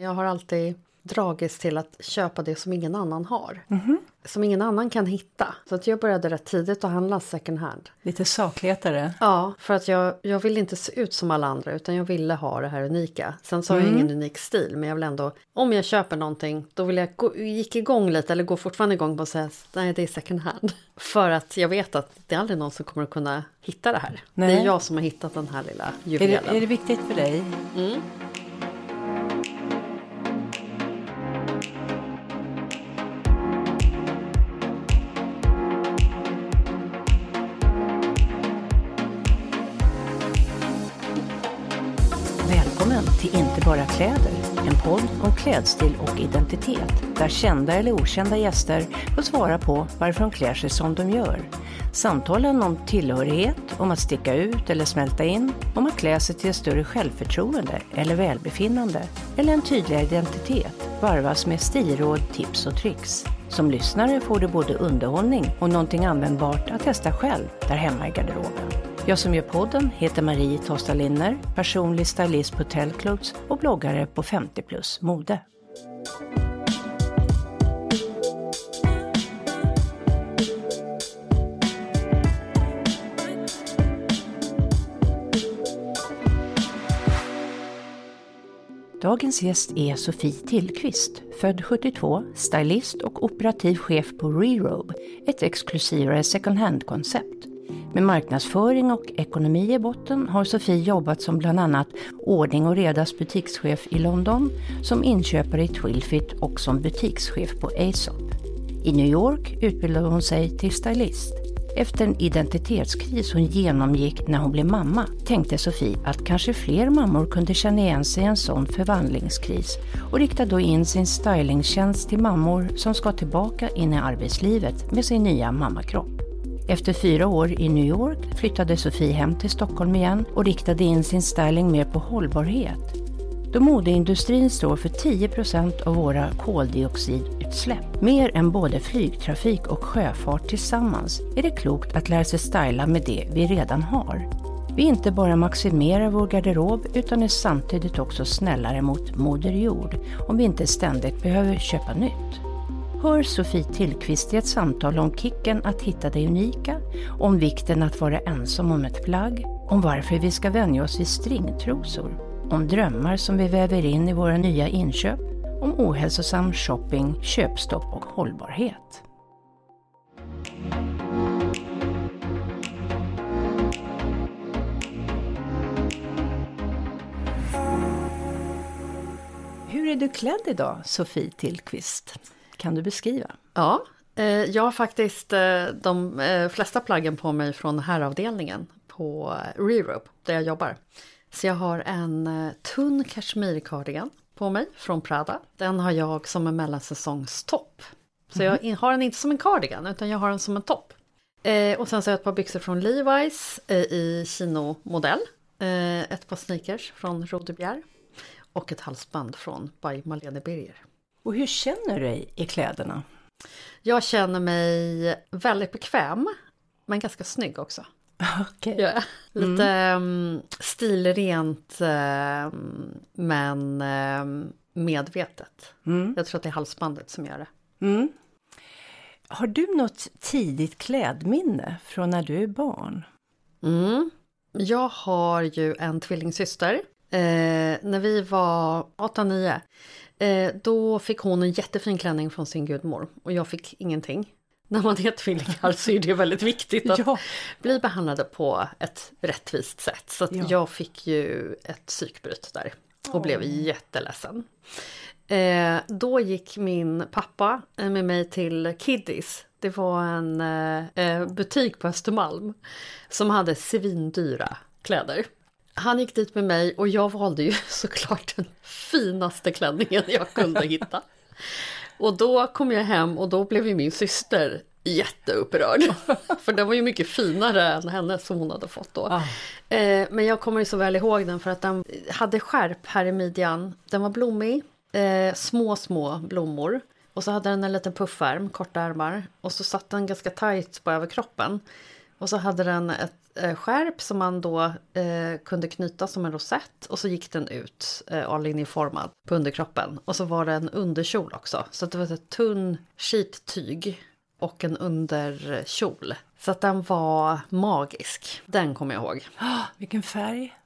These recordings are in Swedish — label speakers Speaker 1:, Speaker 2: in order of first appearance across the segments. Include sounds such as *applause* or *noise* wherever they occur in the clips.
Speaker 1: Jag har alltid dragits till att köpa det som ingen annan har. Som ingen annan kan hitta. Så att jag började rätt tidigt att handla second hand.
Speaker 2: Lite sakletare.
Speaker 1: Ja, för att jag, jag vill inte se ut som alla andra utan jag ville ha det här unika. Sen så har jag ingen unik stil men jag vill ändå, om jag köper någonting då vill jag gå, gick igång lite eller går fortfarande igång på att säga nej det är second hand. *laughs* För att jag vet att det är aldrig någon som kommer att kunna hitta det här. Det
Speaker 2: Nej.
Speaker 1: är jag som har hittat den här lilla
Speaker 2: Är
Speaker 1: juvelen.
Speaker 2: det, är det viktigt för dig? Välkommen till kläder, en podd om klädstil och identitet där kända eller okända gäster får svara på varför de klär sig som de gör. Samtalen om tillhörighet, om att sticka ut eller smälta in, om att klä sig till ett större självförtroende eller välbefinnande eller en tydligare identitet varvas med stilråd, tips och tricks. Som lyssnare får du både underhållning och någonting användbart att testa själv där hemma i garderoben. Jag som gör podden heter Marie Tosta Linner, personlig stylist på Tellclothes och bloggare på 50 plus mode. Dagens gäst är Sofie Tillqvist, född 72, stylist och operativ chef på Rerobe, ett exklusivare second hand-koncept. Med marknadsföring och ekonomi i botten har Sofie jobbat som bland annat ordning och redas butikschef i London, som inköpare i Twilfit och som butikschef på Aesop. I New York utbildade hon sig till stylist. Efter en identitetskris hon genomgick när hon blev mamma tänkte Sofie att kanske fler mammor kunde känna igen sig i en sån förvandlingskris och riktade då in sin stylingtjänst till mammor som ska tillbaka in i arbetslivet med sin nya mammakropp. Efter fyra år i New York flyttade Sofie hem till Stockholm igen och riktade in sin styling mer på hållbarhet. Då modeindustrin står för 10 procent av våra koldioxidutsläpp, mer än både flygtrafik och sjöfart tillsammans, är det klokt att lära sig styla med det vi redan har. Vi inte bara maximerar vår garderob utan är samtidigt också snällare mot Moder Jord om vi inte ständigt behöver köpa nytt. Hör Sofie Tillqvist i ett samtal om kicken att hitta det unika, om vikten att vara ensam om ett plagg, om varför vi ska vänja oss vid stringtrosor, om drömmar som vi väver in i våra nya inköp, om ohälsosam shopping, köpstopp och hållbarhet. Hur är du klädd idag, Sofie Tillqvist? Kan du beskriva?
Speaker 1: Ja, eh, jag har faktiskt eh, de eh, flesta plaggen på mig från herravdelningen på Rerope där jag jobbar. Så jag har en tunn kashmir-cardigan på mig från Prada. Den har jag som en mellansäsongstopp. Så jag in- har den inte som en cardigan utan jag har den som en topp. Och sen så har jag ett par byxor från Levi's i chino-modell. Ett par sneakers från Rodebjer. Och ett halsband från by Malene Birger.
Speaker 2: Och hur känner du dig i kläderna?
Speaker 1: Jag känner mig väldigt bekväm, men ganska snygg också. *laughs*
Speaker 2: Okej.
Speaker 1: Jag är Lite mm. stilrent, eh, men eh, medvetet. Jag tror att det är halsbandet som gör det.
Speaker 2: Mm. Har du något tidigt klädminne från när du är barn?
Speaker 1: Mm. Jag har ju en tvillingsyster. Eh, när vi var 8-9, eh, då fick hon en jättefin klänning från sin gudmor och jag fick ingenting. *laughs* När man är tvillingar så är det väldigt viktigt att *laughs*
Speaker 2: Ja.
Speaker 1: bli behandlade på ett rättvist sätt. Så att
Speaker 2: Ja.
Speaker 1: jag fick ju ett psykbryt där och blev jätteledsen. Eh, då gick min pappa eh, med mig till Kiddies. Det var en eh, eh, butik på Östermalm som hade svindyra kläder. Han gick dit med mig och jag valde ju *laughs* såklart den finaste klänningen jag kunde hitta. Och då kom jag hem och då blev ju min syster jätteupprörd. *laughs* För den var ju mycket finare än hennes som hon hade fått då.
Speaker 2: Ah.
Speaker 1: Eh, men jag kommer ju så väl ihåg den för att den hade skärp här i midjan. Den var blommig, eh, små små blommor. Och så hade den en liten puffärm, korta ärmar. Och så satt den ganska tajt på överkroppen. Och så hade den ett eh, skärp som man då eh, kunde knyta som en rosett och så gick den ut eh, A-linjeformad på underkroppen. Och så var det en underkjol också, så det var ett tunn skittyg och en underkjol. Så att den var magisk. Den kommer jag ihåg.
Speaker 2: Oh, vilken färg!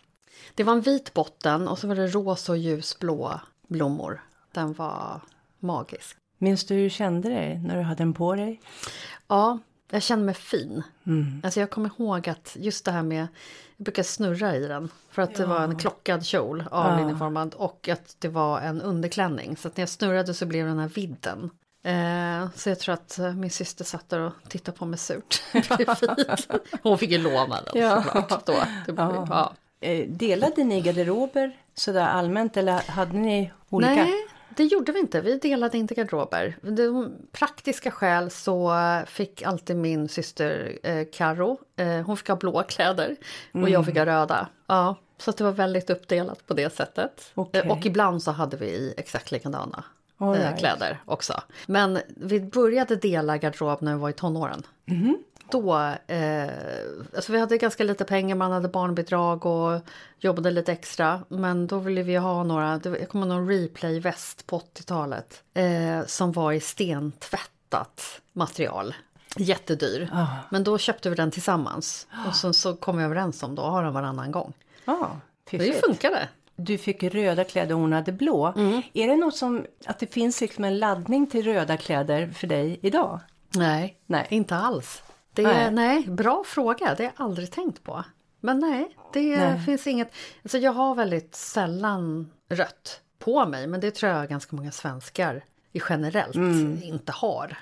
Speaker 1: Det var en vit botten och så var det rosa och ljusblå blommor. Den var magisk.
Speaker 2: Minns du hur du kände dig när du hade den på dig?
Speaker 1: Ja, jag kände mig fin. Mm. Alltså jag kommer ihåg att just det här med, jag brukar snurra i den. För att ja. det var en klockad kjol, A-linjeformad, ja. och att det var en underklänning. Så att när jag snurrade så blev den här vidden. Eh, så jag tror att min syster satt där och tittade på mig surt. *laughs* Hon fick ju låna den ja. såklart. Då. Det,
Speaker 2: ja. Ja. Eh, delade ni garderober sådär allmänt eller hade ni olika?
Speaker 1: Nej, det gjorde vi inte. Vi delade inte garderober. Av praktiska skäl så fick alltid min syster eh, Karo, eh, hon fick ha blåa kläder och mm. jag fick ha röda. Ja, så det var väldigt uppdelat på det sättet. Okay. Eh, och ibland så hade vi exakt likadana right. kläder också. Men vi började dela garderob när vi var i tonåren. Mm då, eh, alltså vi hade ganska lite pengar, man hade barnbidrag och jobbade lite extra. Men då ville vi ha några, jag kommer någon replay-väst på 80-talet eh, som var i stentvättat material. Jättedyr. Oh. Men då köpte vi den tillsammans och sen så kom vi överens om att ha den varannan gång.
Speaker 2: Oh,
Speaker 1: det funkade.
Speaker 2: Du fick röda kläder och hon hade blå. Mm. Är det något som, att det finns liksom en laddning till röda kläder för dig idag?
Speaker 1: Nej, nej. inte alls. Det är, nej. nej. bra fråga, det har jag aldrig tänkt på. Men nej, det nej. finns inget. Alltså jag har väldigt sällan rött på mig, men det tror jag ganska många svenskar generellt mm. inte har.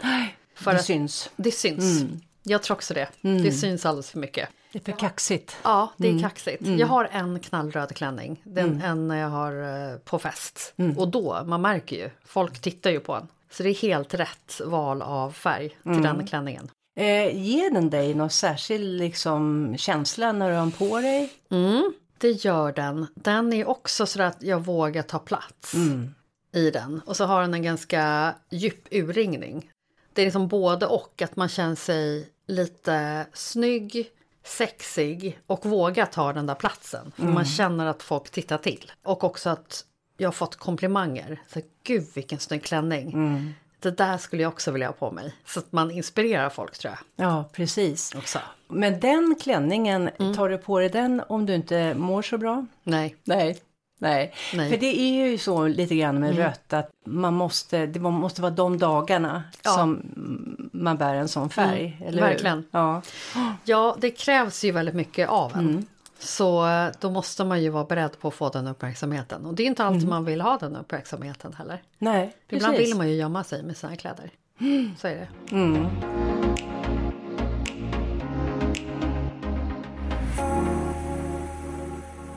Speaker 2: För det syns.
Speaker 1: Det syns. Mm. Jag tror också det. Mm. Det syns alldeles för mycket.
Speaker 2: Det är för kaxigt.
Speaker 1: Ja, det är mm. kaxigt. Mm. Jag har en knallröd klänning. Den mm. en jag har eh, på fest. Mm. Och då, man märker ju, folk tittar ju på en. Så det är helt rätt val av färg till den klänningen.
Speaker 2: Eh, ger den dig någon särskild liksom, känsla när du har den på dig?
Speaker 1: Mm, det gör den. Den är också så att jag vågar ta plats mm. i den. Och så har den en ganska djup urringning. Det är liksom både och, att man känner sig lite snygg, sexig och vågar ta den där platsen. För mm. man känner att folk tittar till. Och också att jag har fått komplimanger. Så, Gud vilken snygg klänning. Mm det där skulle jag också vilja ha på mig. Så att man inspirerar folk tror jag.
Speaker 2: Ja, precis. Också. Men den klänningen, mm. tar du på dig den om du inte mår så bra?
Speaker 1: Nej.
Speaker 2: Nej. Nej. Nej. för det är ju så lite grann med mm. rött att man måste, det måste vara de dagarna ja. som man bär en sån färg. Mm. Eller
Speaker 1: Verkligen.
Speaker 2: Ja.
Speaker 1: ja, det krävs ju väldigt mycket av en. Så eh, då måste man ju vara beredd på att få den uppmärksamheten. Och det är inte alltid mm. man vill ha den uppmärksamheten heller.
Speaker 2: Nej,
Speaker 1: Ibland vill man ju gömma sig med sina kläder. Mm. Så är det. Mm.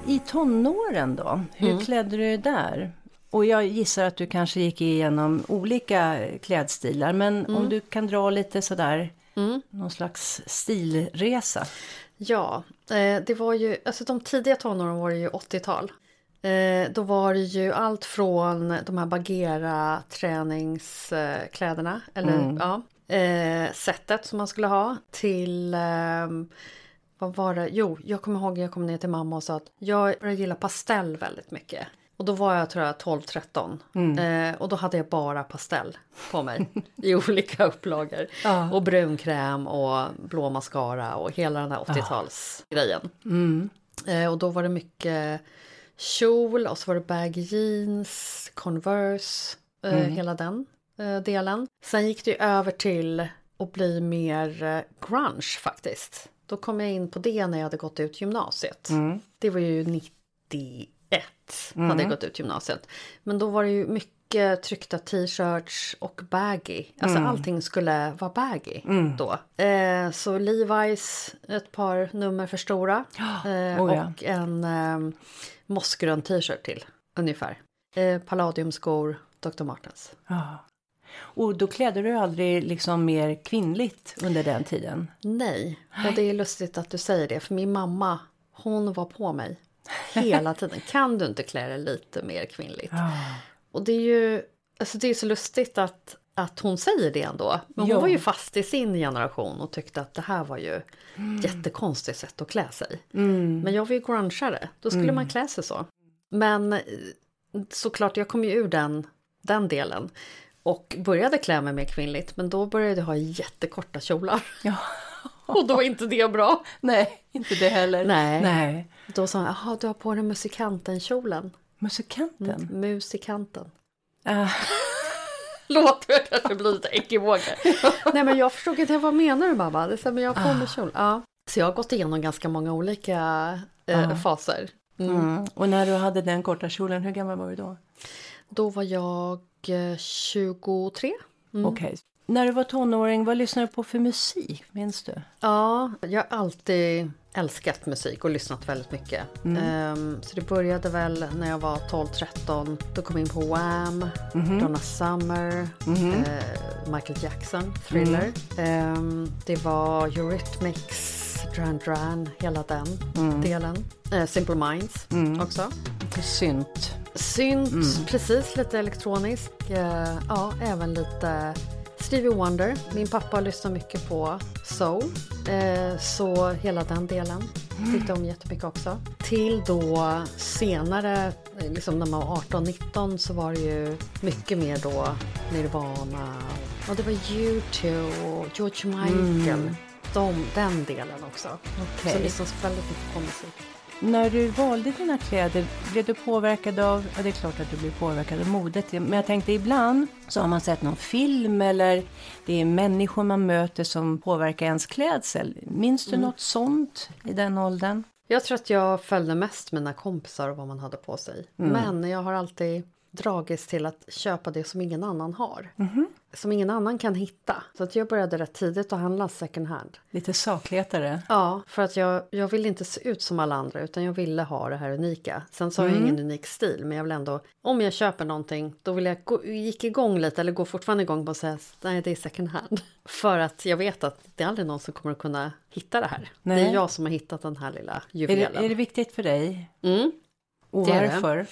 Speaker 2: I tonåren då, hur mm. klädde du dig där? Och jag gissar att du kanske gick igenom olika klädstilar. Men om mm. du kan dra lite sådär, mm. någon slags stilresa.
Speaker 1: Ja, eh, det var ju, alltså de tidiga tonåren var det ju 80-tal. Eh, då var det ju allt från de här Bagheera träningskläderna, eller mm. ja, eh, sättet som man skulle ha till vad var det? Jo, jag kommer ihåg jag kom ner till mamma och sa att jag gillar pastell väldigt mycket. Och då var jag tror jag 12-13 mm. eh, och då hade jag bara pastell på mig i *laughs* olika upplagor. Ja. Och brunkräm och blå mascara och hela den här 80-talsgrejen. Mm. Eh, och då var det mycket kjol och så var det baggy jeans, Converse, eh, mm. hela den eh, delen. Sen gick det över till att bli mer eh, grunge faktiskt. Då kom jag in på det när jag hade gått ut gymnasiet. Mm. Det var ju 90 ett mm. hade jag gått ut gymnasiet. Men då var det ju mycket tryckta t-shirts och baggy. Alltså mm. allting skulle vara baggy mm. då. Eh, så Levi's, ett par nummer för stora. *gasps* Eh, oh, ja. Och en eh, mossgrön t-shirt till ungefär. Eh, Palladiumskor, Dr. Martens.
Speaker 2: Oh. Och då klädde du aldrig liksom mer kvinnligt under den tiden?
Speaker 1: Nej, och det är lustigt att du säger det. För min mamma, hon var på mig hela tiden. Kan du inte klä dig lite mer kvinnligt? Oh. Och det är ju alltså det är så lustigt att att hon säger det ändå. Men hon
Speaker 2: Ja.
Speaker 1: var ju fast i sin generation och tyckte att det här var ju jättekonstigt sätt att klä sig.
Speaker 2: Mm.
Speaker 1: Men jag var ju grungeare, då skulle man klä sig så. Men eh, såklart, jag kom ju ur den, den delen. Och började klä mig mer kvinnligt, men då började jag ha jättekorta kjolar.
Speaker 2: Ja. *laughs*
Speaker 1: Och då var inte det bra.
Speaker 2: Nej, inte det heller.
Speaker 1: Nej.
Speaker 2: Nej.
Speaker 1: Då sa han, jaha du har på dig musikanten-kjolen.
Speaker 2: Musikanten.
Speaker 1: Musikanten.
Speaker 2: Ah, *laughs*
Speaker 1: Låter jag kanske bli lite ekivoker. *laughs* Nej men jag förstod inte, vad menar du mamma? Det är så men jag har på mig kjol. Ja. Så jag har gått igenom ganska många olika eh,
Speaker 2: Ja.
Speaker 1: faser. Mm.
Speaker 2: mm. Och när du hade den korta kjolen, hur gammal var du då?
Speaker 1: Då var jag eh, 23. Mm.
Speaker 2: Okej. När du var tonåring, vad lyssnade du på för musik? Minns du?
Speaker 1: Ja, jag har alltid älskat musik och lyssnat väldigt mycket. Ehm, så det började väl när jag var 12-13. Då kom jag in på Wham, Donna Summer, eh, Michael Jackson, Thriller. Ehm, det var Eurythmics, Duran Duran, hela den delen. Eh, Simple Minds också.
Speaker 2: Lite synt.
Speaker 1: Synt, precis lite elektronisk. Eh, ja, även lite Stevie Wonder. Min pappa lyssnar mycket på soul. Eh, så hela den delen tyckte om jättemycket också. Till då senare, eh, liksom när man var 18-19 så var det ju mycket mer då Nirvana. Och det var U2 och George Michael. De, den delen också.
Speaker 2: Okej.
Speaker 1: Så lyssnas väldigt mycket på musik.
Speaker 2: När du valde dina kläder, blev du påverkad av, ja det är klart att du blir påverkad av modet, men jag tänkte ibland så har man sett någon film eller det är människor man möter som påverkar ens klädsel. Minns du något sånt i den åldern?
Speaker 1: Jag tror att jag följde mest mina kompisar och vad man hade på sig. Men jag har alltid dragits till att köpa det som ingen annan har. Som ingen annan kan hitta. Så att jag började rätt tidigt att handla second hand.
Speaker 2: Lite sakligare?
Speaker 1: Ja, för att jag, jag ville inte se ut som alla andra utan jag ville ha det här unika. Sen så har jag ingen unik stil men jag vill ändå, om jag köper någonting då vill jag gå, gick igång lite eller går fortfarande igång på att säga nej det är second hand. *laughs* För att jag vet att det är aldrig någon som kommer att kunna hitta det här. Det
Speaker 2: Nej.
Speaker 1: är jag som har hittat den här lilla
Speaker 2: Är
Speaker 1: juvelen.
Speaker 2: det, är det viktigt för dig?
Speaker 1: Mm.
Speaker 2: Och
Speaker 1: Det är det.
Speaker 2: varför?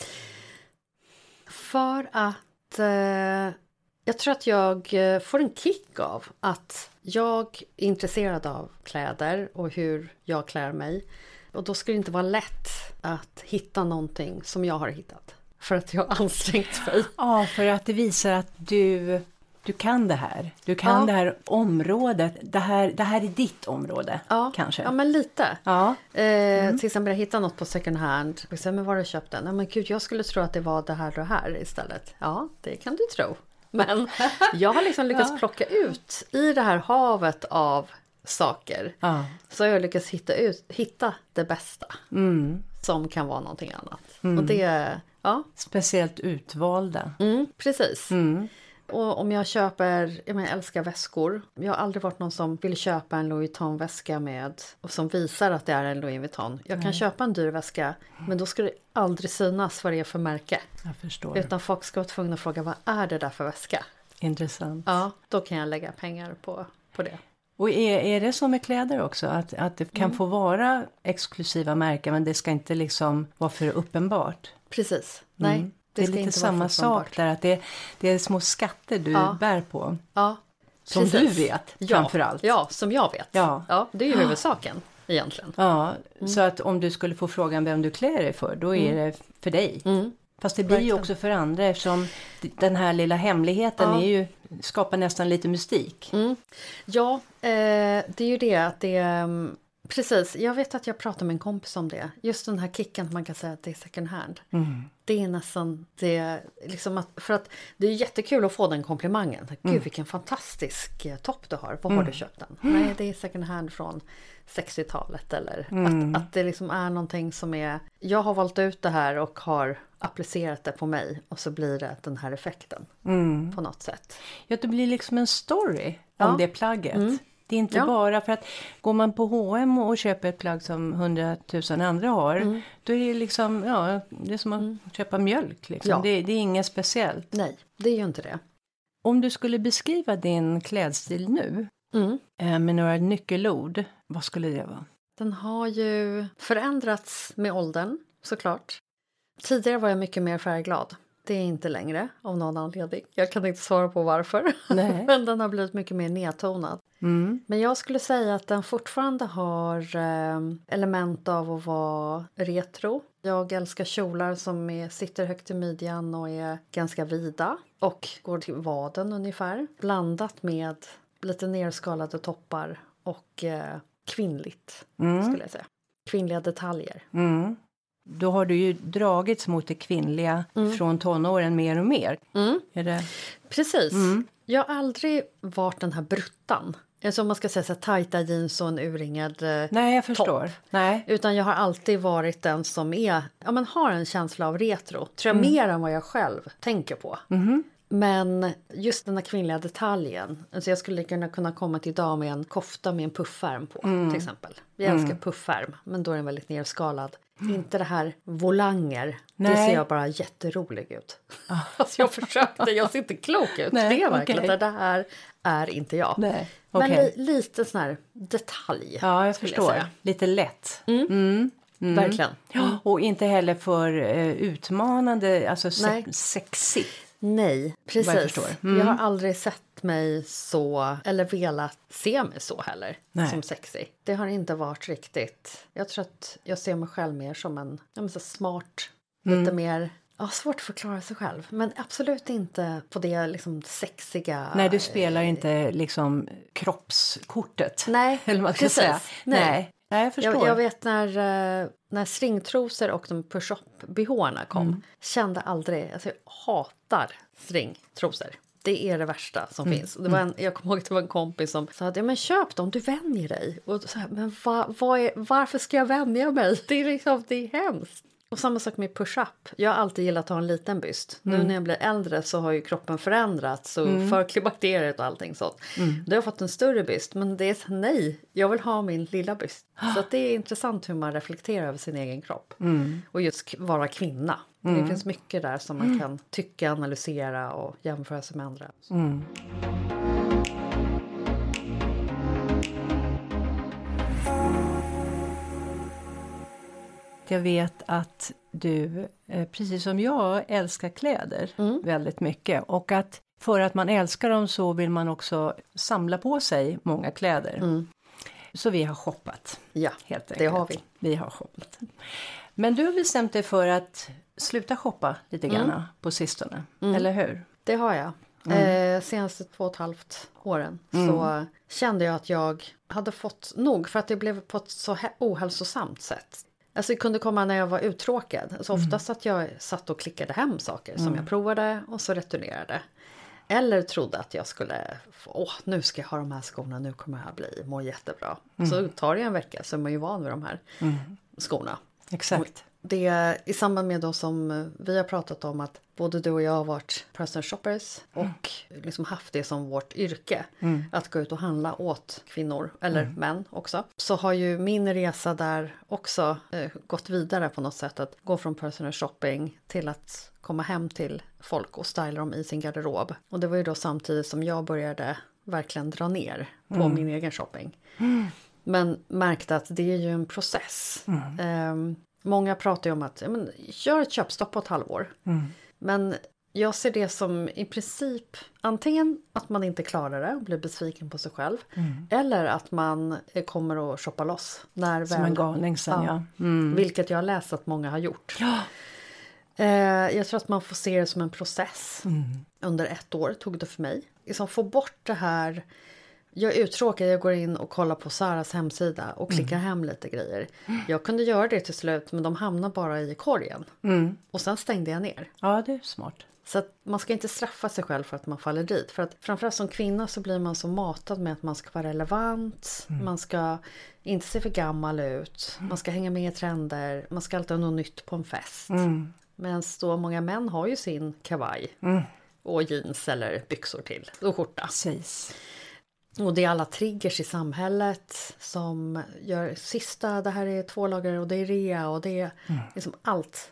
Speaker 1: För att eh, jag tror att jag eh, får en kick av att jag är intresserad av kläder och hur jag klär mig. Och då skulle det inte vara lätt att hitta någonting som jag har hittat. För att jag har ansträngt mig. *laughs*
Speaker 2: Ja, för att det visar att du, du kan det här. Du kan
Speaker 1: Ja.
Speaker 2: det här området. Det här, det här är ditt område,
Speaker 1: Ja,
Speaker 2: kanske.
Speaker 1: Ja, men lite.
Speaker 2: Ja.
Speaker 1: Eh, Till exempel jag hittade något på second hand. Och sen, men var har du köpt den? Nej men gud, jag skulle tro att det var det här och det här istället. Ja, det kan du tro. *laughs* Men jag har liksom lyckats
Speaker 2: Ja.
Speaker 1: plocka ut i det här havet av saker.
Speaker 2: ja.
Speaker 1: Så har jag lyckats hitta, ut, hitta det bästa.
Speaker 2: Mm.
Speaker 1: Som kan vara någonting annat. Och det, ja,
Speaker 2: Speciellt utvalda.
Speaker 1: mm, precis.
Speaker 2: Mm.
Speaker 1: Och om jag köper, jag, menar, jag älskar väskor. Jag har aldrig varit någon som vill köpa en Louis Vuitton-väska med och som visar att det är en Louis Vuitton. Jag kan köpa en dyr väska men då ska det aldrig synas vad det är för märke.
Speaker 2: Jag förstår.
Speaker 1: Utan folk ska vara tvungna att fråga vad är det där för väska?
Speaker 2: Intressant.
Speaker 1: Ja, då kan jag lägga pengar på, på det.
Speaker 2: Och är, är det så med kläder också? Att, att det kan få vara exklusiva märken men det ska inte liksom vara för uppenbart?
Speaker 1: Precis, nej.
Speaker 2: Mm. Det, är
Speaker 1: ska
Speaker 2: lite samma sak där, att det, det är små skatter du
Speaker 1: Ja.
Speaker 2: bär på.
Speaker 1: Ja,
Speaker 2: Som
Speaker 1: precis.
Speaker 2: du vet,
Speaker 1: ja,
Speaker 2: framför allt.
Speaker 1: Ja, som jag vet.
Speaker 2: Ja.
Speaker 1: ja det är ju huvudsaken egentligen.
Speaker 2: Ja,
Speaker 1: Mm.
Speaker 2: så att om du skulle få frågan vem du klär dig för, då är det för dig.
Speaker 1: Mm.
Speaker 2: Fast det blir ju också för andra eftersom den här lilla hemligheten
Speaker 1: Ja.
Speaker 2: är ju, skapar nästan lite mystik.
Speaker 1: Mm. Ja, eh, det är ju det att det är... mm, Precis, jag vet att jag pratade med en kompis om det. Just den här kicken man kan säga att det är second hand.
Speaker 2: Mm.
Speaker 1: Det är nästan det, liksom att, för att det är jättekul att få den komplimangen. Gud
Speaker 2: Mm.
Speaker 1: vilken fantastisk eh, topp du har, var har du köpt den? Nej, det är second hand från 60-talet eller
Speaker 2: Mm.
Speaker 1: att, att det liksom är någonting som är, jag har valt ut det här och har applicerat det på mig och så blir det den här effekten
Speaker 2: Mm.
Speaker 1: på något sätt.
Speaker 2: Ja, det blir liksom en story
Speaker 1: Ja.
Speaker 2: om det plagget. Det är inte
Speaker 1: Ja.
Speaker 2: bara för att går man på H&M och köper ett plagg som hundratusen andra har,
Speaker 1: Mm.
Speaker 2: då är det liksom, ja, det är som att köpa mjölk liksom.
Speaker 1: Ja.
Speaker 2: Det, det är inget speciellt.
Speaker 1: Nej, det är ju inte det.
Speaker 2: Om du skulle beskriva din klädstil nu
Speaker 1: Mm.
Speaker 2: eh, med några nyckelord, vad skulle det vara?
Speaker 1: Den har ju förändrats med åldern såklart. Tidigare var jag mycket mer färgglad. Det är inte längre av någon anledning. Jag kan inte svara på varför. *laughs* Men den har blivit mycket mer nedtonad.
Speaker 2: Mm.
Speaker 1: Men jag skulle säga att den fortfarande har eh, element av att vara retro. Jag älskar kjolar som är, sitter högt i midjan och är ganska vida och går till vaden ungefär. Blandat med lite nerskalade toppar och eh, kvinnligt skulle jag säga. Kvinnliga detaljer.
Speaker 2: Mm. Då har du ju dragits mot det kvinnliga från tonåren mer och mer.
Speaker 1: Mm.
Speaker 2: Är det?
Speaker 1: Precis. Jag har aldrig varit den här bruttan. Alltså om man ska säga så här, tajta jeans och en urringad eh,
Speaker 2: Nej, jag förstår. Nej.
Speaker 1: Utan jag har alltid varit den som är, ja, men har en känsla av retro. Tror jag mer än vad jag själv tänker på. Men just den här kvinnliga detaljen. Alltså jag skulle kunna, kunna komma till idag med en kofta med en puffärm på till exempel. Jag älskar puffärm men då är den väldigt nerskalad. Inte det här volanger. Det
Speaker 2: Nej.
Speaker 1: ser jag bara jätterolig ut. *laughs* alltså jag försökte, jag ser inte klok ut.
Speaker 2: Nej,
Speaker 1: det är verkligen
Speaker 2: okej.
Speaker 1: det här är inte jag.
Speaker 2: Nej,
Speaker 1: Men
Speaker 2: okej.
Speaker 1: li, lite sån här detalj.
Speaker 2: Ja, jag förstår.
Speaker 1: säga.
Speaker 2: Lite lätt.
Speaker 1: Verkligen.
Speaker 2: Ja, *gasps* Och inte heller för eh, utmanande, alltså se-
Speaker 1: Nej.
Speaker 2: sexigt.
Speaker 1: Nej, precis.
Speaker 2: Jag. Mm.
Speaker 1: Jag har aldrig sett mig så, eller velat se mig så heller,
Speaker 2: Nej.
Speaker 1: som sexy. Det har inte varit riktigt. Jag tror att jag ser mig själv mer som en ja, men så smart,
Speaker 2: Mm.
Speaker 1: lite mer Ja, svårt att förklara sig själv, men absolut inte på det liksom sexiga...
Speaker 2: Nej, du spelar inte liksom kroppskortet.
Speaker 1: Nej, *laughs*
Speaker 2: Eller man ska
Speaker 1: precis.
Speaker 2: säga.
Speaker 1: Nej.
Speaker 2: Nej. Nej, jag förstår.
Speaker 1: Jag, jag vet när, eh, när stringtrosor och de push-up-bhna kom.
Speaker 2: Mm.
Speaker 1: Kände aldrig, alltså jag hatar stringtrosor. Det är det värsta som
Speaker 2: Mm.
Speaker 1: finns. Det var en, jag kommer ihåg att det var en kompis som sa att ja, men köp dem, du vänjer dig. Och så här, men va, vad är, varför ska jag vänja mig? *laughs* Det är, liksom, det är hemskt. Och samma sak med push-up. Jag har alltid gillat att ha en liten byst.
Speaker 2: Mm.
Speaker 1: Nu när jag blir äldre så har ju kroppen förändrats och för klimakteriet och allting sånt.
Speaker 2: Mm.
Speaker 1: Då har jag fått en större byst men det är så, nej, jag vill ha min lilla byst. *gasps* Så att det är intressant hur man reflekterar över sin egen kropp.
Speaker 2: Mm.
Speaker 1: Och just vara kvinna. Det finns mycket där som man kan tycka, analysera och jämföra sig med andra.
Speaker 2: Jag vet att du, eh, precis som jag, älskar kläder
Speaker 1: Mm.
Speaker 2: väldigt mycket. Och att för att man älskar dem så vill man också samla på sig många kläder. Så vi har shoppat,
Speaker 1: Ja,
Speaker 2: helt enkelt.
Speaker 1: det har vi.
Speaker 2: Vi har shoppat. Men du har bestämt dig för att sluta shoppa lite grann
Speaker 1: Mm.
Speaker 2: på sistone, eller hur?
Speaker 1: Det har jag. Eh, senaste två och ett halvt åren så kände jag att jag hade fått nog för att det blev på ett så ohälsosamt sätt. Alltså det kunde komma när jag var uttråkad. Alltså oftast att jag satt och klickade hem saker som jag provade och så returnerade. Eller trodde att jag skulle, åh nu ska jag ha de här skorna, nu kommer jag bli, må jättebra. Så tar det en vecka så är man ju van vid de här skorna.
Speaker 2: Exakt.
Speaker 1: Det i samband med då som vi har pratat om att både du och jag har varit personal shoppers och liksom haft det som vårt yrke. Att gå ut och handla åt kvinnor, eller män också. Så har ju min resa där också eh, gått vidare på något sätt. Att gå från personal shopping till att komma hem till folk och styla dem i sin garderob. Och det var ju då samtidigt som jag började verkligen dra ner på min egen shopping. Men märkte att det är ju en process. Ehm, många pratar ju om att ja, men, gör ett köpstopp på ett halvår. Men jag ser det som i princip antingen att man inte klarar det och blir besviken på sig själv. Eller att man kommer att shoppa loss. När
Speaker 2: Som
Speaker 1: väl,
Speaker 2: en galning sen, ja. Mm.
Speaker 1: Vilket jag har läst att många har gjort.
Speaker 2: Ja.
Speaker 1: Eh, jag tror att man får se det som en process.
Speaker 2: Mm.
Speaker 1: Under ett år tog det för mig. Liksom få bort det här. Jag är uttråkad, jag går in och kollar på Saras hemsida och klickar
Speaker 2: Mm.
Speaker 1: hem lite grejer. Jag kunde göra det till slut men de hamnar bara i korgen.
Speaker 2: Mm.
Speaker 1: Och sen stängde jag ner.
Speaker 2: ja, det är smart.
Speaker 1: Så att man ska inte straffa sig själv för att man faller dit. För att framförallt som kvinna så blir man så matad med att man ska vara relevant. Man ska inte se för gammal ut. Man ska hänga med i trender. Man ska alltid ha något nytt på en fest.
Speaker 2: Mm.
Speaker 1: Medan då många män har ju sin kavaj. Och jeans eller byxor till. Och skjorta.
Speaker 2: Precis.
Speaker 1: Och det är alla triggers i samhället som gör sista, det här är två lager och det är rea och det är liksom allt.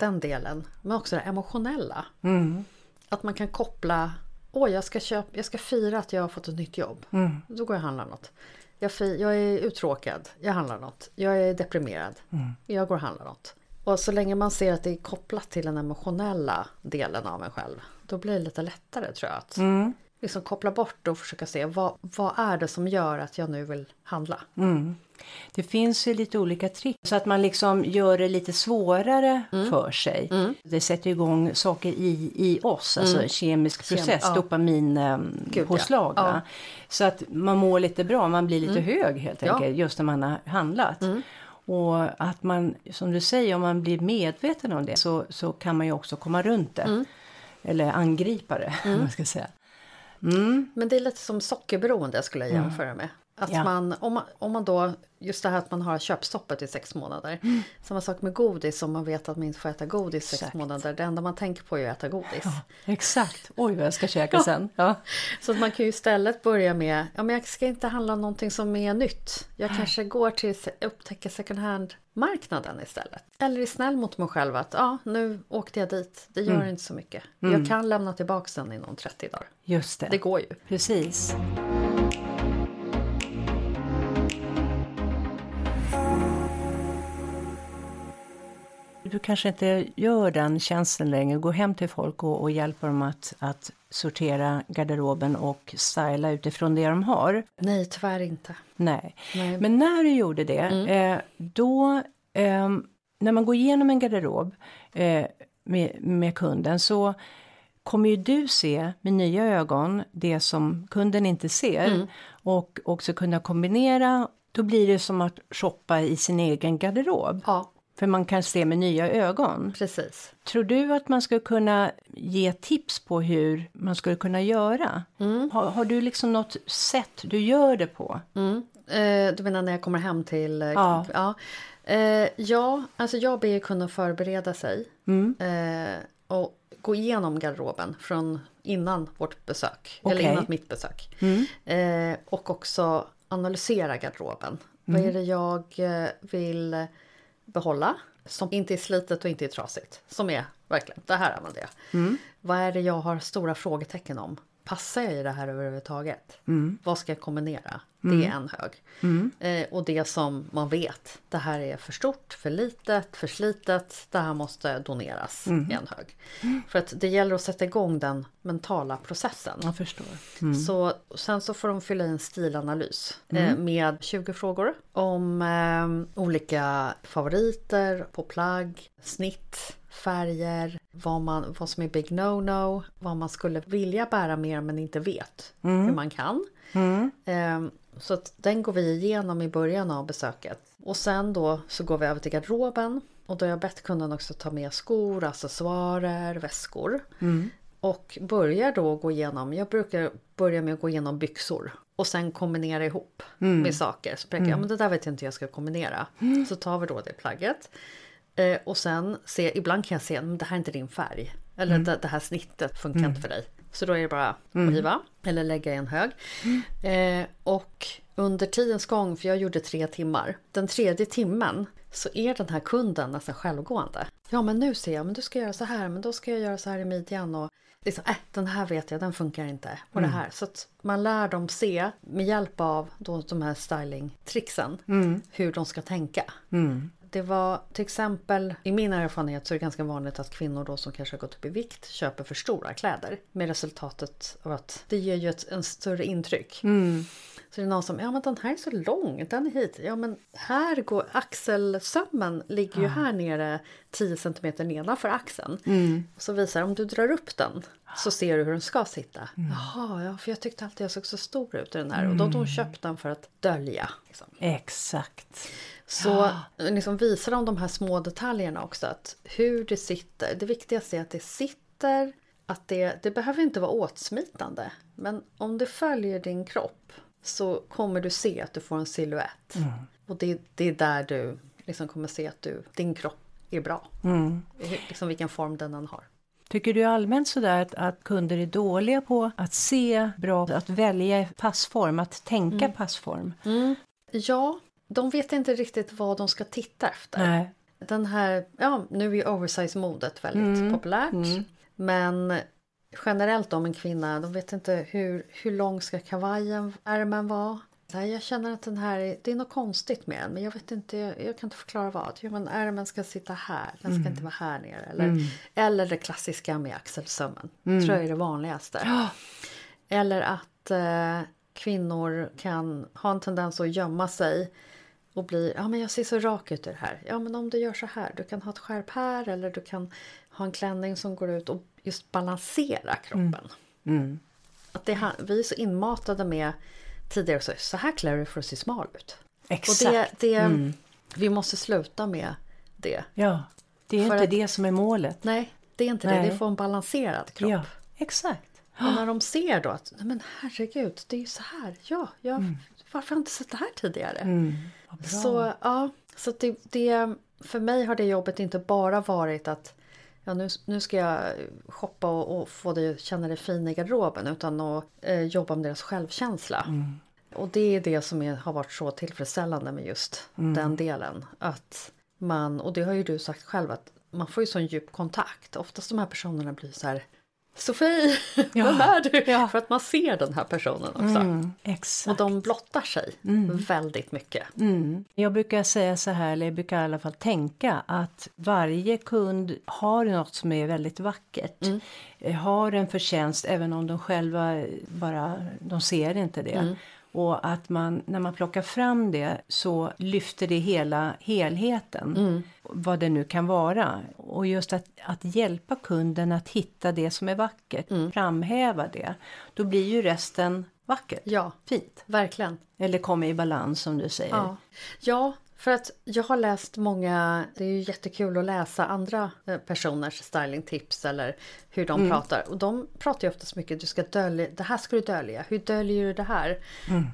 Speaker 1: Den delen. Men också det emotionella.
Speaker 2: Mm.
Speaker 1: Att man kan koppla, åh jag ska, köpa, jag ska fira att jag har fått ett nytt jobb.
Speaker 2: Mm.
Speaker 1: Då går jag och handlar något. Jag, jag är uttråkad, jag handlar något. Jag är deprimerad,
Speaker 2: Mm.
Speaker 1: jag går och handlar något. Och så länge man ser att det är kopplat till den emotionella delen av en själv, då blir det lite lättare tror jag. Att
Speaker 2: Mm.
Speaker 1: Liksom koppla bort och försöka se vad, vad är det som gör att jag nu vill handla.
Speaker 2: Mm. Det finns ju lite olika trick så att man liksom gör det lite svårare
Speaker 1: Mm.
Speaker 2: för sig. Det sätter igång saker i, i oss, alltså kemisk
Speaker 1: Kem-
Speaker 2: process,
Speaker 1: Mm. ja.
Speaker 2: dopamin eh,
Speaker 1: ja.
Speaker 2: va? Så att man mår lite bra, man blir lite hög helt
Speaker 1: Ja.
Speaker 2: enkelt just när man har handlat. Och att man, som du säger, om man blir medveten om det så, så kan man ju också komma runt det. Eller angripa det, *laughs* man ska säga. Mm.
Speaker 1: Men det är lite som sockerberoende skulle jag jämföra med. Att
Speaker 2: Ja.
Speaker 1: man, om, man, om man då, just det här att man har köpstoppet i sex månader.
Speaker 2: Mm.
Speaker 1: Samma sak med godis, om man vet att man inte får äta godis i sex
Speaker 2: Exakt.
Speaker 1: månader. Det enda man tänker på är att äta godis.
Speaker 2: Exakt, oj vad jag ska käka sen. Ja.
Speaker 1: Så att man kan ju istället börja med, ja men jag ska inte handla någonting som är nytt. Jag kanske går till upptäcka second hand marknaden istället. Eller är snäll mot mig själv att ja, nu åkte jag dit. Det gör inte så mycket. Jag kan lämna tillbaka den inom 30 dagar.
Speaker 2: Just det.
Speaker 1: Det går ju.
Speaker 2: Precis. Du kanske inte gör den tjänsten längre, går hem till folk och, och hjälper dem att, att sortera garderoben och styla utifrån det de har.
Speaker 1: Nej, tyvärr inte.
Speaker 2: Nej.
Speaker 1: Nej.
Speaker 2: Men när du gjorde det, eh, då, ehm, när man går igenom en garderob eh, med, med kunden så kommer ju du se med nya ögon det som kunden inte ser och också kunna kombinera. Då blir det som att shoppa i sin egen garderob.
Speaker 1: Ja,
Speaker 2: För man kan se med nya ögon.
Speaker 1: precis.
Speaker 2: Tror du att man skulle kunna ge tips på hur man skulle kunna göra? Har, har du liksom något sätt du gör det på?
Speaker 1: Mm. Eh, du menar när jag kommer hem till... eh,
Speaker 2: Ja.
Speaker 1: Ja, eh, ja alltså jag ber ju kunna förbereda sig. Eh, och gå igenom garderoben från innan vårt besök. Eller
Speaker 2: Okej.
Speaker 1: innan mitt besök. Eh, och också analysera garderoben. Vad är det jag eh, vill behålla? Som inte är slitet och inte är trasigt. Som är verkligen, det här använder jag. Vad är det jag har stora frågetecken om? Passar jag i det här överhuvudtaget? Vad ska jag kombinera? Det är en hög. Eh, och det som man vet, det här är för stort, för litet, för slitet, det här måste doneras i en hög. För att det gäller att sätta igång den mentala processen.
Speaker 2: Jag förstår.
Speaker 1: Så, sen så får de fylla i en stilanalys eh, med 20 frågor om eh, olika favoriter på plagg, snitt, färger, vad, man, vad som är big no-no, vad man skulle vilja bära mer men inte vet hur man kan. Eh, så att den går vi igenom i början av besöket. Och sen då så går vi över till garderoben och då har jag bett kunden också ta med skor, accessoarer, väskor. Och börjar då gå igenom, jag brukar börja med att gå igenom byxor och sen kombinera ihop med saker. Så pekar jag, men det där vet jag inte hur jag ska kombinera. Så tar vi då det plagget. Eh, och sen se, ibland kan jag se, men det här är inte din färg. Eller det, det här snittet funkar inte för dig. Så då är det bara att hiva eller lägga i en hög. Eh, och under tidens gång, för jag gjorde tre timmar, den tredje timmen så är den här kunden nästan självgående. Ja men nu ser jag, men du ska göra så här, men då ska jag göra så här i midjan och liksom, äh, den här vet jag, den funkar inte. Och det här. Så att man lär dem se med hjälp av då de här stylingtricksen hur de ska tänka. Det var till exempel, i min erfarenhet så är det ganska vanligt att kvinnor då som kanske har gått upp i vikt köper för stora kläder. Med resultatet av att det ger ju ett en större intryck. Mm. Så det är någon som, ja men den här är så lång, den är hit. Ja men här går axelsömmen, ligger ju här nere 10 cm nedanför axeln. Och så visar om du drar upp den så ser du hur den ska sitta. Jaha, ja, för jag tyckte alltid jag såg så stor ut i den här. Och då har de köpt den för att dölja. Liksom.
Speaker 2: Exakt.
Speaker 1: Så liksom visar de de här små detaljerna också. Att hur det sitter. Det viktigaste är att det sitter. Att det, det behöver inte vara åtsmitande. Men om det följer din kropp så kommer du se att du får en silhuett. Och det, det är där du liksom kommer se att du, din kropp är bra. Liksom vilken form den än har.
Speaker 2: Tycker du allmänt sådär att, att kunder är dåliga på att se bra, att välja passform, att tänka passform?
Speaker 1: Ja, de vet inte riktigt vad de ska titta efter.
Speaker 2: Nej.
Speaker 1: Den här, ja nu är oversize-modet väldigt populärt. Men generellt om en kvinna, de vet inte hur, hur lång ska kavajen, ärmen vara? Här, jag känner att den här, är- det är något konstigt med den men jag vet inte, jag, jag kan inte förklara vad. Jo men ärmen ska sitta här, den ska inte vara här nere. Eller, eller det klassiska med axelsömmen. tror jag är det vanligaste.
Speaker 2: Ja.
Speaker 1: Eller att eh, kvinnor kan ha en tendens att gömma sig och bli, ja men jag ser så rak ut i det här. Ja men om du gör så här, du kan ha ett skärp här eller du kan ha en klänning som går ut och just balansera kroppen.
Speaker 2: Mm.
Speaker 1: Att det, vi är så inmatade med tidigare så, så här klär du för att se smal ut.
Speaker 2: Exakt. Mm.
Speaker 1: Och det, det, vi måste sluta med det.
Speaker 2: Ja, det är
Speaker 1: För
Speaker 2: inte
Speaker 1: att-
Speaker 2: det som är målet.
Speaker 1: Nej, det är inte det.
Speaker 2: Nej.
Speaker 1: Det får en balanserad kropp.
Speaker 2: Ja, exakt.
Speaker 1: Och när de ser då att, nej men herregud, det är ju så här. Ja, jag, varför har jag inte sett det här tidigare?
Speaker 2: Mm.
Speaker 1: Så ja, så det, det, för mig har det jobbet inte bara varit att ja, nu, nu ska jag shoppa och, och få dig att känna dig fin i garderoben utan att eh, jobba med deras självkänsla. Och det är det som är, har varit så tillfredsställande med just den delen. Att man, och det har ju du sagt själv, att man får ju sån djup kontakt. Oftast de här personerna blir så här Sofie, *laughs* vem är du?
Speaker 2: ja.
Speaker 1: För att man ser den här personen också.
Speaker 2: Mm, exakt.
Speaker 1: Och de blottar sig väldigt mycket.
Speaker 2: Mm. Jag brukar säga så här, eller jag brukar i alla fall tänka att varje kund har något som är väldigt vackert. Eh, Har en förtjänst även om de själva bara, de ser inte det. Och att man, när man plockar fram det så lyfter det hela helheten. Vad det nu kan vara. Och just att, att hjälpa kunden att hitta det som är vackert. Framhäva det. Då blir ju resten vackert.
Speaker 1: Ja,
Speaker 2: Fint.
Speaker 1: verkligen.
Speaker 2: Eller kommer i balans som du säger.
Speaker 1: Ja. ja, för att jag har läst många, det är ju jättekul att läsa andra eh, personers stylingtips eller hur de pratar. Och de pratar ju oftast mycket, du ska dölja, det här ska du dölja, hur döljer du det här?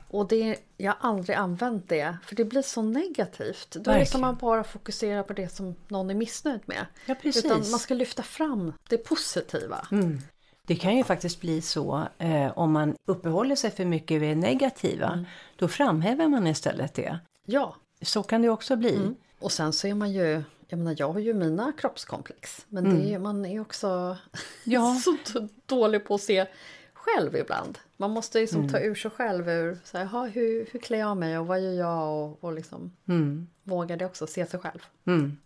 Speaker 1: Och det, jag har aldrig använt det, för det blir så negativt. Då är det
Speaker 2: Verkligen.
Speaker 1: som man bara fokuserar på det som någon är missnöjd med.
Speaker 2: Ja, precis.
Speaker 1: Utan man ska lyfta fram det positiva.
Speaker 2: Det kan ju faktiskt bli så eh, om man uppehåller sig för mycket vid det negativa. Då framhäver man istället det.
Speaker 1: Ja,
Speaker 2: Så kan det också bli.
Speaker 1: Och sen så är man ju, jag menar jag har ju mina kroppskomplex. Men det är, man är också *laughs*
Speaker 2: Ja.
Speaker 1: så dålig på att se själv ibland. Man måste liksom ta ur sig själv ur, så här, "Jaha, hur, hur klär jag mig och vad gör jag och, och liksom
Speaker 2: Mm.
Speaker 1: våga det också, se sig själv.
Speaker 2: Mm.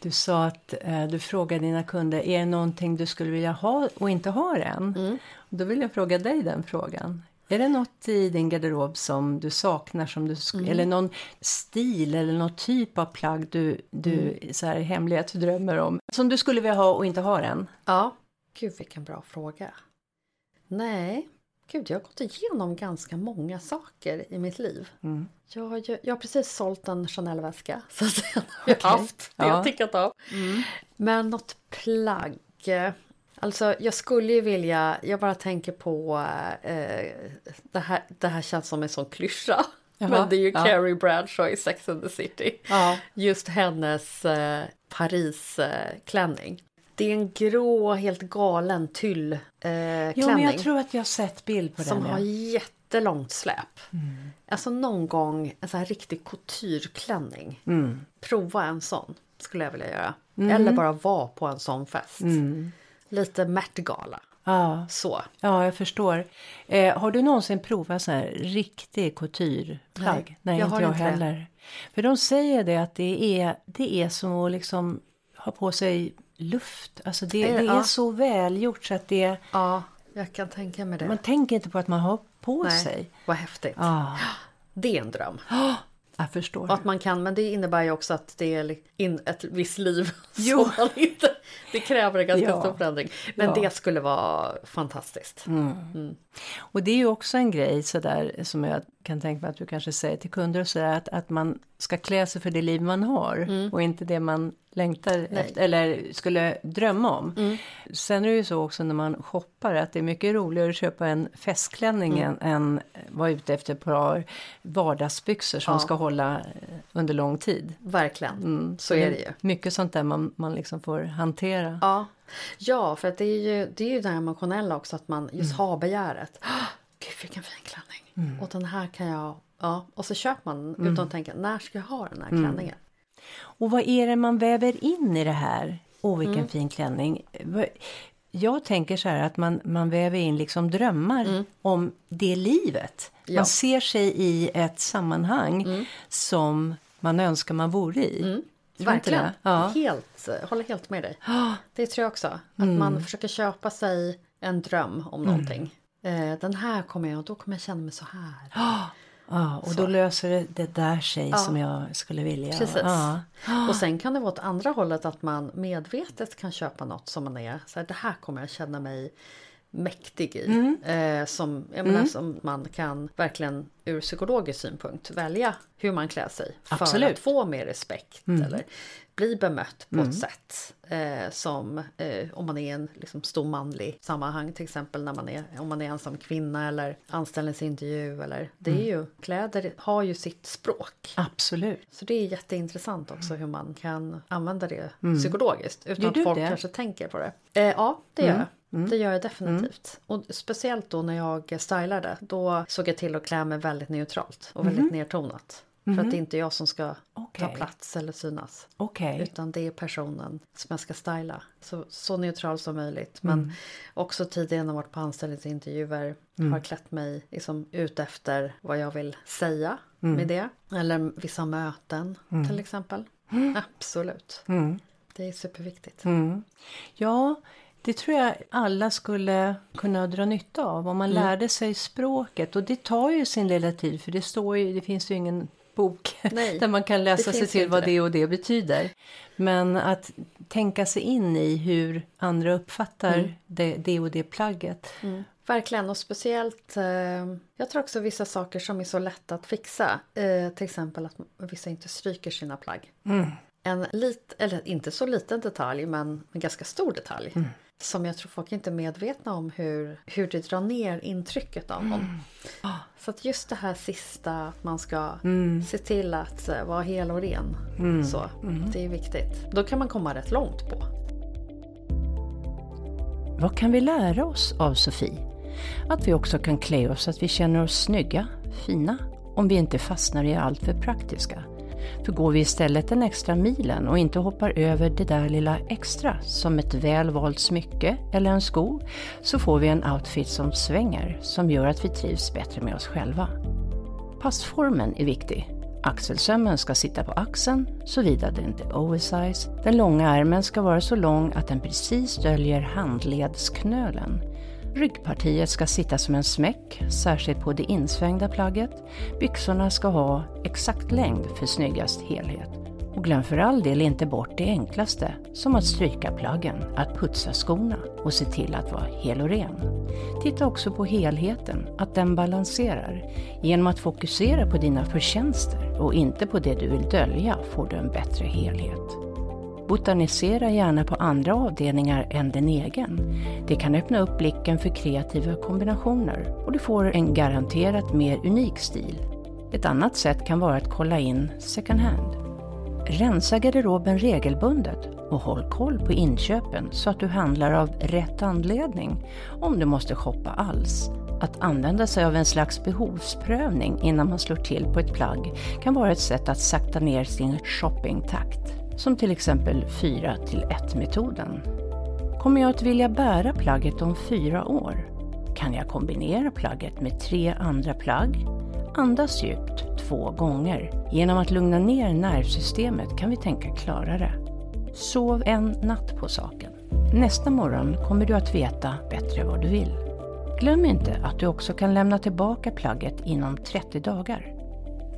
Speaker 2: Du sa att eh, du frågar dina kunder, är det någonting du skulle vilja ha och inte har än? Då vill jag fråga dig den frågan. Är det något i din garderob som du saknar, som du sk- eller någon stil eller någon typ av plagg du, du så här hemlighet drömmer om? Som du skulle vilja ha och inte har än?
Speaker 1: Ja, gud vilken bra fråga. Nej, gud jag har gått igenom ganska många saker i mitt liv.
Speaker 2: Mm.
Speaker 1: Jag, har ju- jag har precis sålt en Chanel-väska. *laughs* Så den har jag haft. Det
Speaker 2: Ja.
Speaker 1: jag tickat av. Men något plagg. Eh, Alltså jag skulle ju vilja, jag bara tänker på, eh, det, här, det här känns som en sån klyscha.
Speaker 2: Jaha,
Speaker 1: Men det är ju
Speaker 2: ja.
Speaker 1: Carrie Bradshaw i Sex and the City.
Speaker 2: Ja.
Speaker 1: Just hennes eh, Paris-klänning. Det är en grå, helt galen tyll eh,
Speaker 2: Jo,
Speaker 1: klänning.
Speaker 2: men jag tror att jag har sett bild på
Speaker 1: Som
Speaker 2: den.
Speaker 1: har
Speaker 2: ja.
Speaker 1: jättelångt släp.
Speaker 2: Mm.
Speaker 1: Alltså någon gång en sån här riktig coutureklänning.
Speaker 2: Mm.
Speaker 1: Prova en sån skulle jag vilja göra. Eller bara vara på en sån fest.
Speaker 2: Mm.
Speaker 1: Lite Met-gala.
Speaker 2: Ja,
Speaker 1: Så.
Speaker 2: ja, jag förstår. Eh, har du någonsin provat så här riktig coutureplagg?
Speaker 1: Nej,
Speaker 2: Nej,
Speaker 1: jag
Speaker 2: inte
Speaker 1: har
Speaker 2: jag
Speaker 1: inte det.
Speaker 2: heller. För de säger det att det är, det är som att liksom ha på sig luft. Alltså det,
Speaker 1: Är det?
Speaker 2: det är
Speaker 1: Ja.
Speaker 2: så välgjort så att det,
Speaker 1: Ja, jag kan tänka mig det.
Speaker 2: man tänker inte på att man har på
Speaker 1: Nej,
Speaker 2: sig.
Speaker 1: vad häftigt.
Speaker 2: Ja, *gasps*
Speaker 1: Det är en dröm.
Speaker 2: jag förstår.
Speaker 1: Och att man kan, men det innebär ju också att det är in ett visst liv.
Speaker 2: Jo.
Speaker 1: Som man inte, det kräver en ganska
Speaker 2: Ja.
Speaker 1: stor förändring. Men
Speaker 2: Ja.
Speaker 1: det skulle vara fantastiskt.
Speaker 2: Och det är ju också en grej så där som jag kan tänka mig att du kanske säger till kunder och så där, att, att man ska klä sig för det liv man har och inte det man längtar efter eller skulle drömma om. Sen är det ju så också när man shoppar att det är mycket roligare att köpa en festklänning än, än vara ute efter ett par vardagsbyxor som
Speaker 1: Ja.
Speaker 2: ska hålla under lång tid.
Speaker 1: Verkligen.
Speaker 2: Mm,
Speaker 1: Så är det ju.
Speaker 2: Mycket sånt där man, man liksom får hantera.
Speaker 1: Ja, ja för att det är ju det, är ju det emotionella också att man just har begäret. "Åh, Gud vilken fin klänning. Och den här kan jag... Ja, och så köper man utan att tänka när ska jag ha den här klänningen?
Speaker 2: Och vad är det man väver in i det här? Åh, vilken fin klänning. Jag tänker så här att man, man väver in liksom drömmar om det livet.
Speaker 1: Ja.
Speaker 2: Man ser sig i ett sammanhang som man önskar man vore i.
Speaker 1: Verkligen.
Speaker 2: Ja.
Speaker 1: Helt, håller helt med dig. *gasps* Det tror jag också. Att
Speaker 2: Mm.
Speaker 1: man försöker köpa sig en dröm om någonting. Eh, den här kommer jag, då kommer jag känna mig så här. *gasps*
Speaker 2: Ja, och då löser det, det där sig
Speaker 1: Ja.
Speaker 2: som jag skulle vilja.
Speaker 1: Precis.
Speaker 2: Ja. *gasps*
Speaker 1: Och sen kan det vara åt andra hållet att man medvetet kan köpa något som man är så här, det här kommer jag känna mig mäktig i.
Speaker 2: Mm.
Speaker 1: Eh, som, jag menar, som man kan verkligen ur psykologisk synpunkt välja hur man klär sig. För
Speaker 2: Absolut. Mm.
Speaker 1: att få mer respekt eller bli bemött på ett sätt. Eh, som eh, om man är i en liksom, stor manlig sammanhang till exempel när man är, om man är ensam kvinna eller anställningsintervju eller det
Speaker 2: Mm.
Speaker 1: är ju, kläder har ju sitt språk.
Speaker 2: Absolut.
Speaker 1: Så det är jätteintressant också hur man kan använda det psykologiskt utan
Speaker 2: Mm.
Speaker 1: Att folk
Speaker 2: det? Mm.
Speaker 1: kanske tänker på det. Eh, ja, det gör jag. Det gör jag definitivt. Och speciellt då när jag stylade. Då såg jag till att klä mig väldigt neutralt och väldigt nedtonat. För att det är inte jag som ska ta
Speaker 2: Mm-hmm. Okej.
Speaker 1: plats eller synas.
Speaker 2: Okej.
Speaker 1: Utan det är personen som jag ska styla. Så, så neutral som möjligt. Men
Speaker 2: Mm.
Speaker 1: också tidigare när jag varit på anställningsintervjuer
Speaker 2: Mm.
Speaker 1: har klätt mig liksom ut efter vad jag vill säga
Speaker 2: Mm.
Speaker 1: med det. Eller vissa möten till exempel. Absolut. Det är superviktigt.
Speaker 2: Mm. Ja, det tror jag alla skulle kunna dra nytta av om man
Speaker 1: Mm.
Speaker 2: lärde sig språket. Och det tar ju sin lilla tid för det står ju, det finns ju ingen bok
Speaker 1: Nej,
Speaker 2: där man kan läsa sig till vad
Speaker 1: det.
Speaker 2: det och det betyder. Men att tänka sig in i hur andra uppfattar
Speaker 1: Mm.
Speaker 2: det, det och det plagget.
Speaker 1: Verkligen och speciellt eh, Jag tror också vissa saker som är så lätta att fixa. Eh, till exempel att vissa inte stryker sina plagg. En lit, eller inte så liten detalj men en ganska stor detalj. Som jag tror folk inte är medvetna om hur, hur det drar ner intrycket av någon. Så att just det här sista att man ska se till att eh, vara hel och ren. Så, Det är viktigt. Då kan man komma rätt långt på.
Speaker 2: Vad kan vi lära oss av Sofie? Att vi också kan klä oss så att vi känner oss snygga, fina, om vi inte fastnar i allt för praktiska. För går vi istället den extra milen och inte hoppar över det där lilla extra som ett väl valt smycke eller en sko, så får vi en outfit som svänger, som gör att vi trivs bättre med oss själva. Passformen är viktig. Axelsömmen ska sitta på axeln, såvida det inte är oversize. Den långa ärmen ska vara så lång att den precis döljer handledsknölen. Ryggpartiet ska sitta som en smäck, särskilt på det insvängda plagget. Byxorna ska ha exakt längd för snyggast helhet. Och glöm för all del inte bort det enklaste, som att stryka plaggen, att putsa skorna och se till att vara hel och ren. Titta också på helheten, att den balanserar. Genom att fokusera på dina förtjänster och inte på det du vill dölja får du en bättre helhet. Botanisera gärna på andra avdelningar än din egen. Det kan öppna upp blicken för kreativa kombinationer och du får en garanterat mer unik stil. Ett annat sätt kan vara att kolla in second hand. Rensa garderoben regelbundet och håll koll på inköpen så att du handlar av rätt anledning om du måste shoppa alls. Att använda sig av en slags behovsprövning innan man slår till på ett plagg kan vara ett sätt att sakta ner sin shoppingtakt. Som till exempel 4 till 1-metoden. Kommer jag att vilja bära plagget om fyra år? Kan jag kombinera plagget med tre andra plagg? Andas djupt två gånger. Genom att lugna ner nervsystemet kan vi tänka klarare. Sov en natt på saken. Nästa morgon kommer du att veta bättre vad du vill. Glöm inte att du också kan lämna tillbaka plagget inom 30 dagar.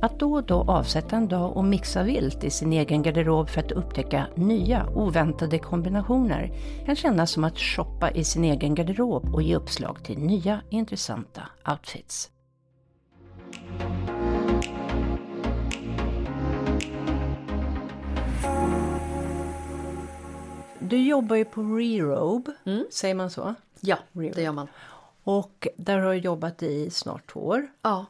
Speaker 2: Att då och då avsätta en dag och mixa vilt i sin egen garderob för att upptäcka nya oväntade kombinationer kan kännas som att shoppa i sin egen garderob och ge uppslag till nya intressanta outfits. Du jobbar ju på Rerobe, säger man så?
Speaker 1: Ja, det gör man.
Speaker 2: Och där har du jobbat i snart två år.
Speaker 1: Ja,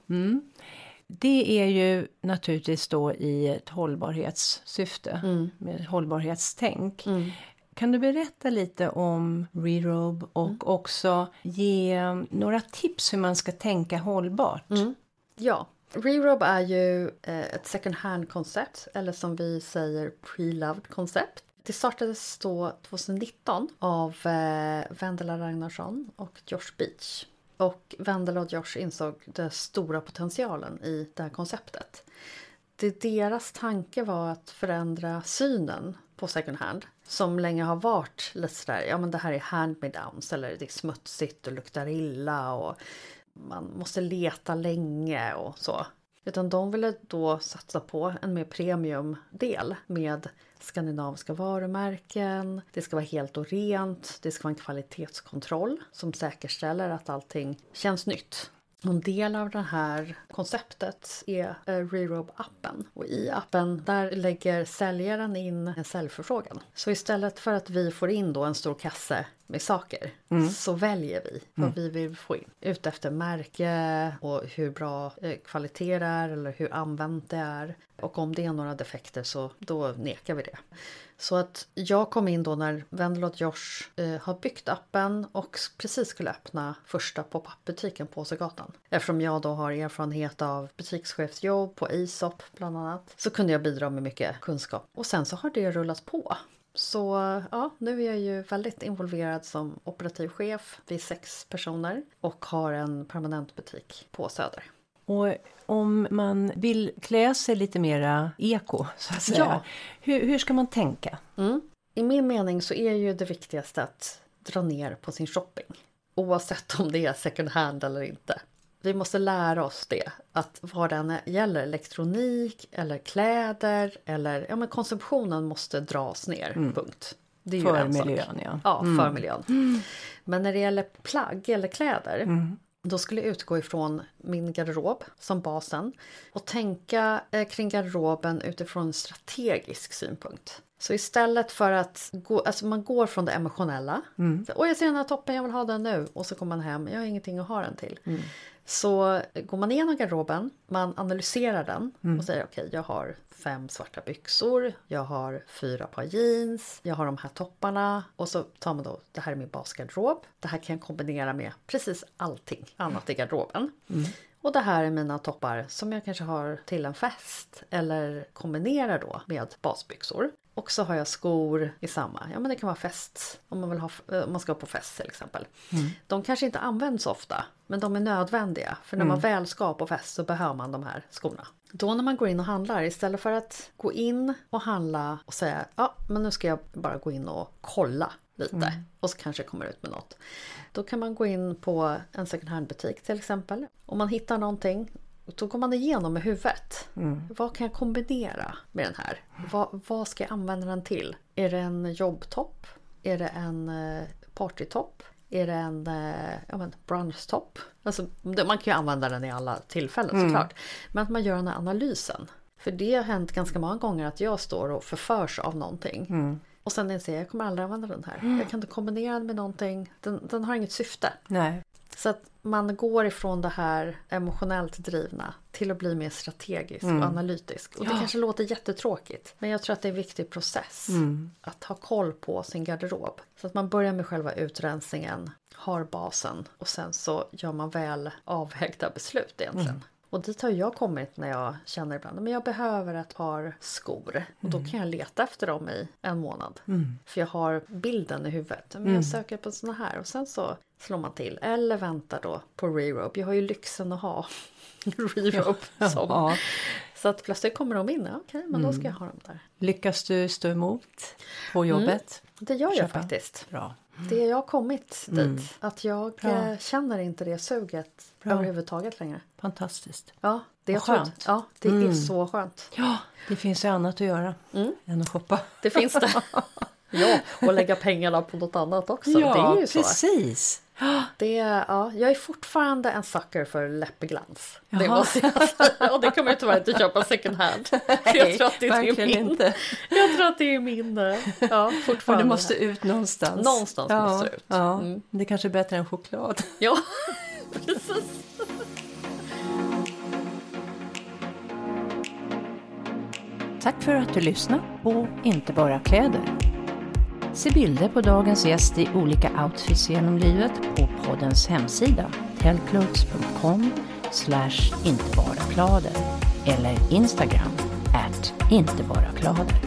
Speaker 2: Det är ju naturligtvis då i ett hållbarhetssyfte, med hållbarhetstänk. Kan du berätta lite om Rerobe och också ge några tips hur man ska tänka hållbart?
Speaker 1: Ja, Rerobe är ju eh, ett second hand koncept eller som vi säger pre-loved koncept. Det startades då 2019 av eh, Vendela Ragnarsson och Josh Beach. Och Vendela och Josh insåg den stora potentialen i det här konceptet. Det deras tanke var att förändra synen på second hand som länge har varit lite sådär, ja men det här är hand-me-downs eller det är smutsigt och luktar illa och man måste leta länge och så. Utan de ville då satsa på en mer premiumdel med skandinaviska varumärken. Det ska vara helt och rent. Det ska vara en kvalitetskontroll som säkerställer att allting känns nytt. En del av det här konceptet är eh, Rerobe-appen. Och i appen där lägger säljaren in en säljförfrågan. Så istället för att vi får in då en stor kasse med saker mm. så väljer vi vad mm. vi vill få in. Utefter märke och hur bra eh, kvalitet det är eller hur använt det är. Och om det är några defekter så då nekar vi det. Så att jag kom in då när Vendlot Josh eh, har byggt appen och precis skulle öppna första pop-up-butiken på Åsögatan. Eftersom jag då har erfarenhet av butikschefsjobb på Aesop bland annat så kunde jag bidra med mycket kunskap. Och sen så har det rullat på. Så ja, nu är jag ju väldigt involverad som operativ chef. Vi är sex personer och har en permanent butik på Söder.
Speaker 2: Och om man vill klä sig lite mera eko, så att säga. Ja. Hur, hur ska man tänka?
Speaker 1: Mm. I min mening så är ju det viktigaste att dra ner på sin shopping. Oavsett om det är second hand eller inte. Vi måste lära oss det. Att vad det gäller elektronik eller kläder eller ja, men konsumtionen måste dras ner. Mm. Punkt.
Speaker 2: Det är för miljön ja.
Speaker 1: Ja, mm. för miljön. Mm. Men när det gäller plagg eller kläder mm. Då skulle jag utgå ifrån min garderob som basen och tänka eh, kring garderoben utifrån en strategisk synpunkt. Så istället för att gå, alltså man går från det emotionella. Mm. Och jag ser den här toppen, jag vill ha den nu. Och så kommer man hem, jag har ingenting att ha den till. Mm. Så går man igenom garderoben, man analyserar den mm. och säger okej, okay, jag har fem svarta byxor, jag har fyra par jeans, jag har de här topparna och så tar man då, det här är min basgarderob. Det här kan jag kombinera med precis allting annat i garderoben. Mm. Och det här är mina toppar som jag kanske har till en fest eller kombinerar då med basbyxor. Och så har jag skor i samma, ja men det kan vara fest, om man, vill ha, eh, om man ska på fest till exempel. Mm. De kanske inte används ofta, men de är nödvändiga. För när mm. man väl ska på fest så behöver man de här skorna. Då när man går in och handlar, istället för att gå in och handla och säga ja men nu ska jag bara gå in och kolla lite mm. och så kanske kommer ut med något. Då kan man gå in på en second hand butik till exempel. Om man hittar någonting då går man igenom med huvudet. Mm. Vad kan jag kombinera med den här? Vad, vad, ska jag använda den till? Är det en jobbtopp? Är det en eh, partytopp? Är det en eh, ja, brunchtopp? Alltså, man kan ju använda den i alla tillfällen mm. såklart. Men att man gör den här analysen. För det har hänt ganska många gånger att jag står och förförs av någonting. Mm. Och sen inser jag, jag kommer aldrig använda den här. Mm. Jag kan inte kombinera den med någonting. Den, den har inget syfte.
Speaker 2: Nej.
Speaker 1: Så att man går ifrån det här emotionellt drivna till att bli mer strategisk mm. och analytisk. Och ja. det kanske låter jättetråkigt. Men jag tror att det är en viktig process. Mm. Att ha koll på sin garderob. Så att man börjar med själva utrensningen, har basen och sen så gör man väl avvägda beslut egentligen. Mm. Och dit har jag kommit när jag känner ibland att jag behöver ett par skor. Och då mm. kan jag leta efter dem i en månad. Mm. För jag har bilden i huvudet. Men jag mm. söker på såna här och sen så slår man till. Eller väntar då på rerope. Jag har ju lyxen att ha *laughs* rerope. Som. Ja. Så att plötsligt kommer de in. Okej, okay, men då ska jag ha dem där.
Speaker 2: Lyckas du stå emot på jobbet?
Speaker 1: Mm. Det gör jag faktiskt.
Speaker 2: Bra.
Speaker 1: Det jag har kommit dit. Mm. Att jag Bra. Eh, känner inte det suget Bra. överhuvudtaget längre.
Speaker 2: Fantastiskt.
Speaker 1: Ja, det är skönt. Ja, det mm. är så skönt.
Speaker 2: Ja, det finns ju annat att göra mm. än att shoppa.
Speaker 1: Det finns det. *laughs* ja, och lägga pengarna på något annat också.
Speaker 2: Ja,
Speaker 1: det är
Speaker 2: ju så. precis. *gasps*
Speaker 1: Det, ja, jag är fortfarande en sucker för läppglans. Det måste jag säga. Och det kommer jag tyvärr inte köpa second hand. *laughs* Nej, jag tror att det är min. Inte. Jag tror att det är min. Ja, fortfarande.
Speaker 2: Och det måste ut någonstans.
Speaker 1: Någonstans ja, måste det ut.
Speaker 2: Ja, mm. Det är kanske är bättre än choklad. *laughs*
Speaker 1: Ja, precis.
Speaker 2: Tack för att du lyssnade på Inte bara kläder. Se bilder på dagens gäst i olika outfits genom livet på poddens hemsida tellclothes.com slash intebaraklader eller Instagram at intebaraklader.